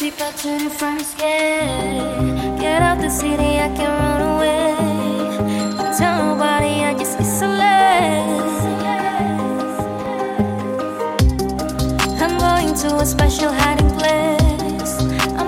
guilty by to the your skin. Get out the city, I can run away. Don't tell nobody, I just isolate. I'm going to a special hiding place.